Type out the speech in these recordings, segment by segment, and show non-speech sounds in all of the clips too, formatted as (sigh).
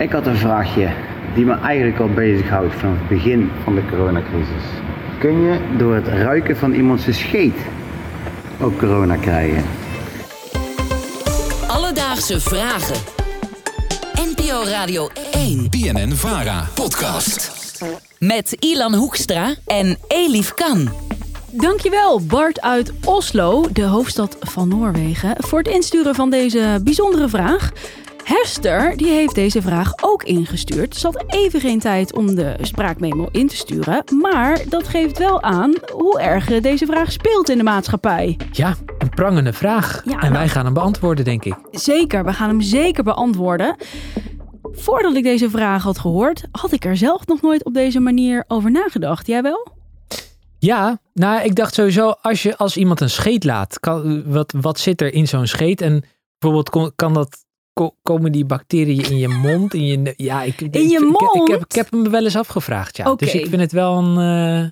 Ik had een vraagje die me eigenlijk al bezighoudt vanaf het begin van de coronacrisis. Kun je door het ruiken van iemands scheet ook corona krijgen? Alledaagse vragen. NPO Radio 1. BNN Vara podcast. Met Ilan Hoekstra en Elif Kan. Dankjewel Bart uit Oslo, de hoofdstad van Noorwegen, voor het insturen van deze bijzondere vraag. Hester die heeft deze vraag ook ingestuurd. Ze had even geen tijd om de spraakmemo in te sturen. Maar dat geeft wel aan hoe erg deze vraag speelt in de maatschappij. Ja, een prangende vraag. Ja, en nou- wij gaan hem beantwoorden, denk ik. Zeker, we gaan hem zeker beantwoorden. Voordat ik deze vraag had gehoord, had ik er zelf nog nooit op deze manier over nagedacht. Jij wel? Ja, nou, ik dacht sowieso, als je als iemand een scheet laat, kan, wat, wat zit er in zo'n scheet? En bijvoorbeeld, kon- kan dat, ko- komen die bacteriën in je mond? In je, ja, ik, ik- In je ik, ik, heb, mond? ik heb hem wel eens afgevraagd, ja. Dus ik vind het wel een, eh,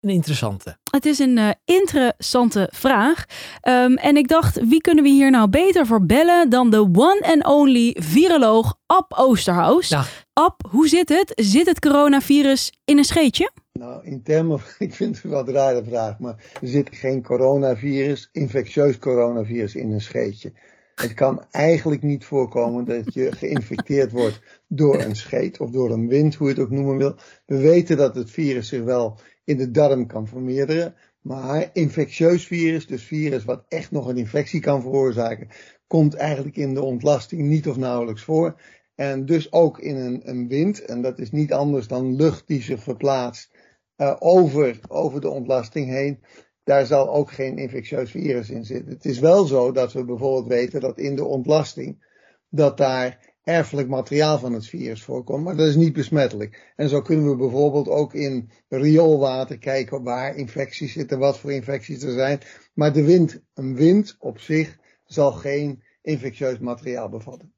een interessante. Het is een eh, interessante vraag. Ehm, en ik dacht, wie kunnen we hier nou beter voor bellen dan de one and only viroloog Ab Oosterhuis? Dag. Ab, hoe zit het? Zit het coronavirus in een scheetje? Nou, in termen, (laughs) ik vind het wel een rare vraag, maar er zit geen coronavirus, infectieus coronavirus in een scheetje. Het kan eigenlijk niet voorkomen dat je geïnfecteerd wordt door een scheet of door een wind, hoe je het ook noemen wil. We weten dat het virus zich wel in de darm kan vermeerderen, maar infectieus virus, dus virus wat echt nog een infectie kan veroorzaken, komt eigenlijk in de ontlasting niet of nauwelijks voor. En dus ook in een, een wind, en dat is niet anders dan lucht die zich verplaatst eh, over, over de ontlasting heen. Daar zal ook geen infectieus virus in zitten. Het is wel zo dat we bijvoorbeeld weten dat in de ontlasting, dat daar erfelijk materiaal van het virus voorkomt, maar dat is niet besmettelijk. En zo kunnen we bijvoorbeeld ook in rioolwater kijken waar infecties zitten, wat voor infecties er zijn. Maar de wind, een wind op zich zal geen infectieus materiaal bevatten.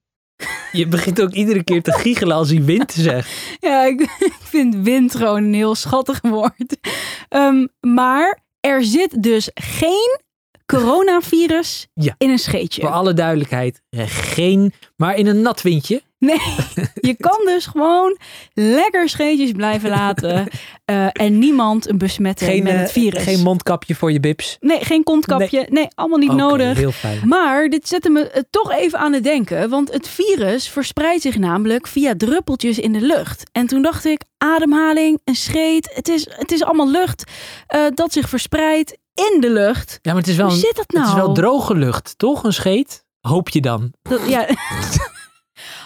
Je begint ook iedere keer te giechelen als hij wind zegt. (laughs) Ja, ik, (laughs) ik vind wind gewoon een heel schattig woord. Ehm, maar er zit dus geen coronavirus Ja. in een scheetje. Voor alle duidelijkheid, eh, geen, maar in een nat windje. Nee, (laughs) je kan dus gewoon lekker scheetjes blijven laten eh, en niemand besmetten Geen, met eh, het virus. geen mondkapje voor je bips. nee, geen kontkapje. Nee, allemaal niet nodig. Heel fijn. Maar dit zette me eh, toch even aan het denken. Want het virus verspreidt zich namelijk via druppeltjes in de lucht. En toen dacht ik, ademhaling, een scheet. Het is, het is allemaal lucht eh, dat zich verspreidt in de lucht. Ja, maar het is wel, Hoe zit dat nou? het is wel droge lucht, toch? Een scheet? Hoop je dan? Dat, ja. (laughs)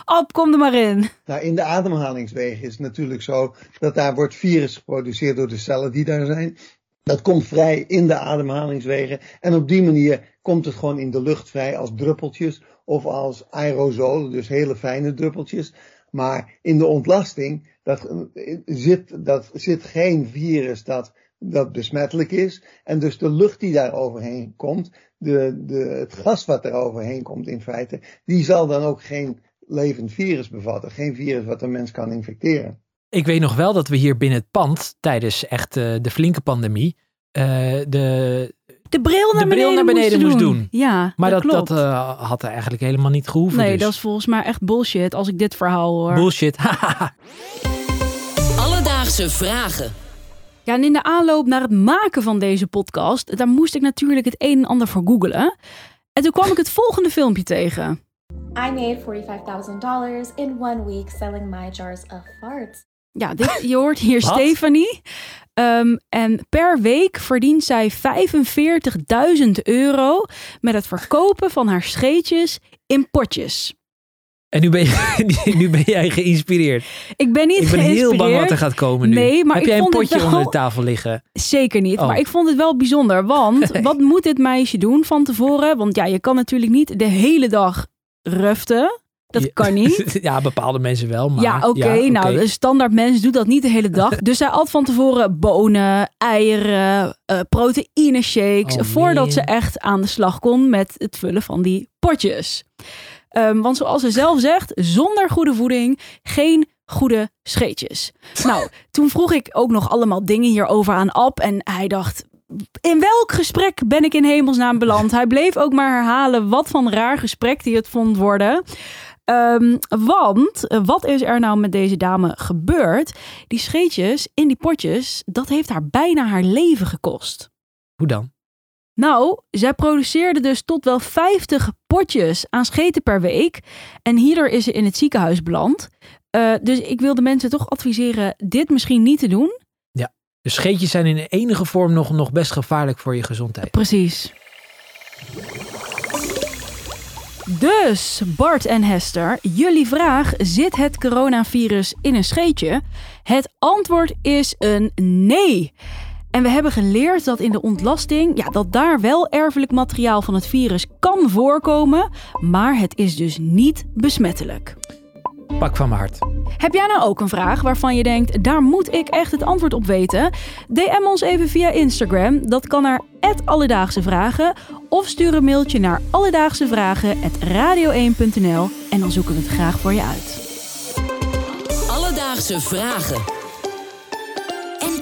Ab, kom er maar in. Nou, in de ademhalingswegen is het natuurlijk zo dat daar wordt virus geproduceerd door de cellen die daar zijn. Dat komt vrij in de ademhalingswegen. En op die manier komt het gewoon in de lucht vrij als druppeltjes of als aerosolen, dus hele fijne druppeltjes. Maar in de ontlasting dat, eh, zit, dat zit geen virus dat, dat besmettelijk is. En dus de lucht die daar overheen komt, de, de, het gas wat er overheen komt in feite, die zal dan ook geen levend virus bevatten. Geen virus wat een mens kan infecteren. Ik weet nog wel dat we hier binnen het pand, tijdens echt eh, de flinke pandemie, eh, de, De bril naar De bril beneden, naar beneden moest moest doen. doen. Ja, maar dat, klopt. dat eh, had er eigenlijk helemaal niet gehoeven. nee, dus. dat is volgens mij echt bullshit als ik dit verhaal hoor. bullshit. (laughs) Alledaagse vragen. Ja, en in de aanloop naar het maken van deze podcast, daar moest ik natuurlijk het een en ander voor googlen. En toen kwam ik het volgende filmpje tegen. I made $45,000 in one week selling my jars of farts. Ja, dit, je hoort hier (laughs) Wat? Stephanie. Ehm, en per week verdient zij 45.000 euro met het verkopen van haar scheetjes in potjes. En nu ben, je, (laughs) nu ben jij geïnspireerd. Ik ben niet Ik ben heel geïnspireerd. bang wat er gaat komen nu. Nee, maar Heb jij een potje wel- onder de tafel liggen? Zeker niet. Oh. Maar ik vond het wel bijzonder. Want (laughs) wat moet dit meisje doen van tevoren? Want ja, je kan natuurlijk niet de hele dag ruften. Dat Ja. kan niet. (laughs) ja, bepaalde mensen wel. Maar, ja, oké. Nou, een standaard mens doet dat niet de hele dag. Dus zij at van tevoren bonen, eieren, eh proteïne shakes. Oh, voordat ze echt aan de slag kon met het vullen van die potjes. Ehm, want zoals ze zelf zegt, zonder goede voeding geen goede scheetjes. (laughs) Nou, toen vroeg ik ook nog allemaal dingen hierover aan Ab. En hij dacht, in welk gesprek ben ik in hemelsnaam beland? Hij bleef ook maar herhalen wat van raar gesprek hij het vond worden. Ehm, want eh, wat is er nou met deze dame gebeurd? Die scheetjes in die potjes, dat heeft haar bijna haar leven gekost. Hoe dan? Nou, zij produceerde dus tot wel 50 potjes aan scheten per week. En hierdoor is ze in het ziekenhuis beland. Eh, dus ik wil de mensen toch adviseren dit misschien niet te doen. De scheetjes zijn in enige vorm nog, nog best gevaarlijk voor je gezondheid. Precies. Dus, Bart en Hester, jullie vraag: zit het coronavirus in een scheetje? Het antwoord is een nee. En we hebben geleerd dat in de ontlasting, ja, dat daar wel erfelijk materiaal van het virus kan voorkomen, maar het is dus niet besmettelijk. Pak van mijn hart. Heb jij nou ook een vraag waarvan je denkt, daar moet ik echt het antwoord op weten? DM ons even via Instagram, dat kan naar Alledaagse Vragen. Of stuur een mailtje naar alledaagsevragen.radio1.nl en dan zoeken we het graag voor je uit. Alledaagse vragen.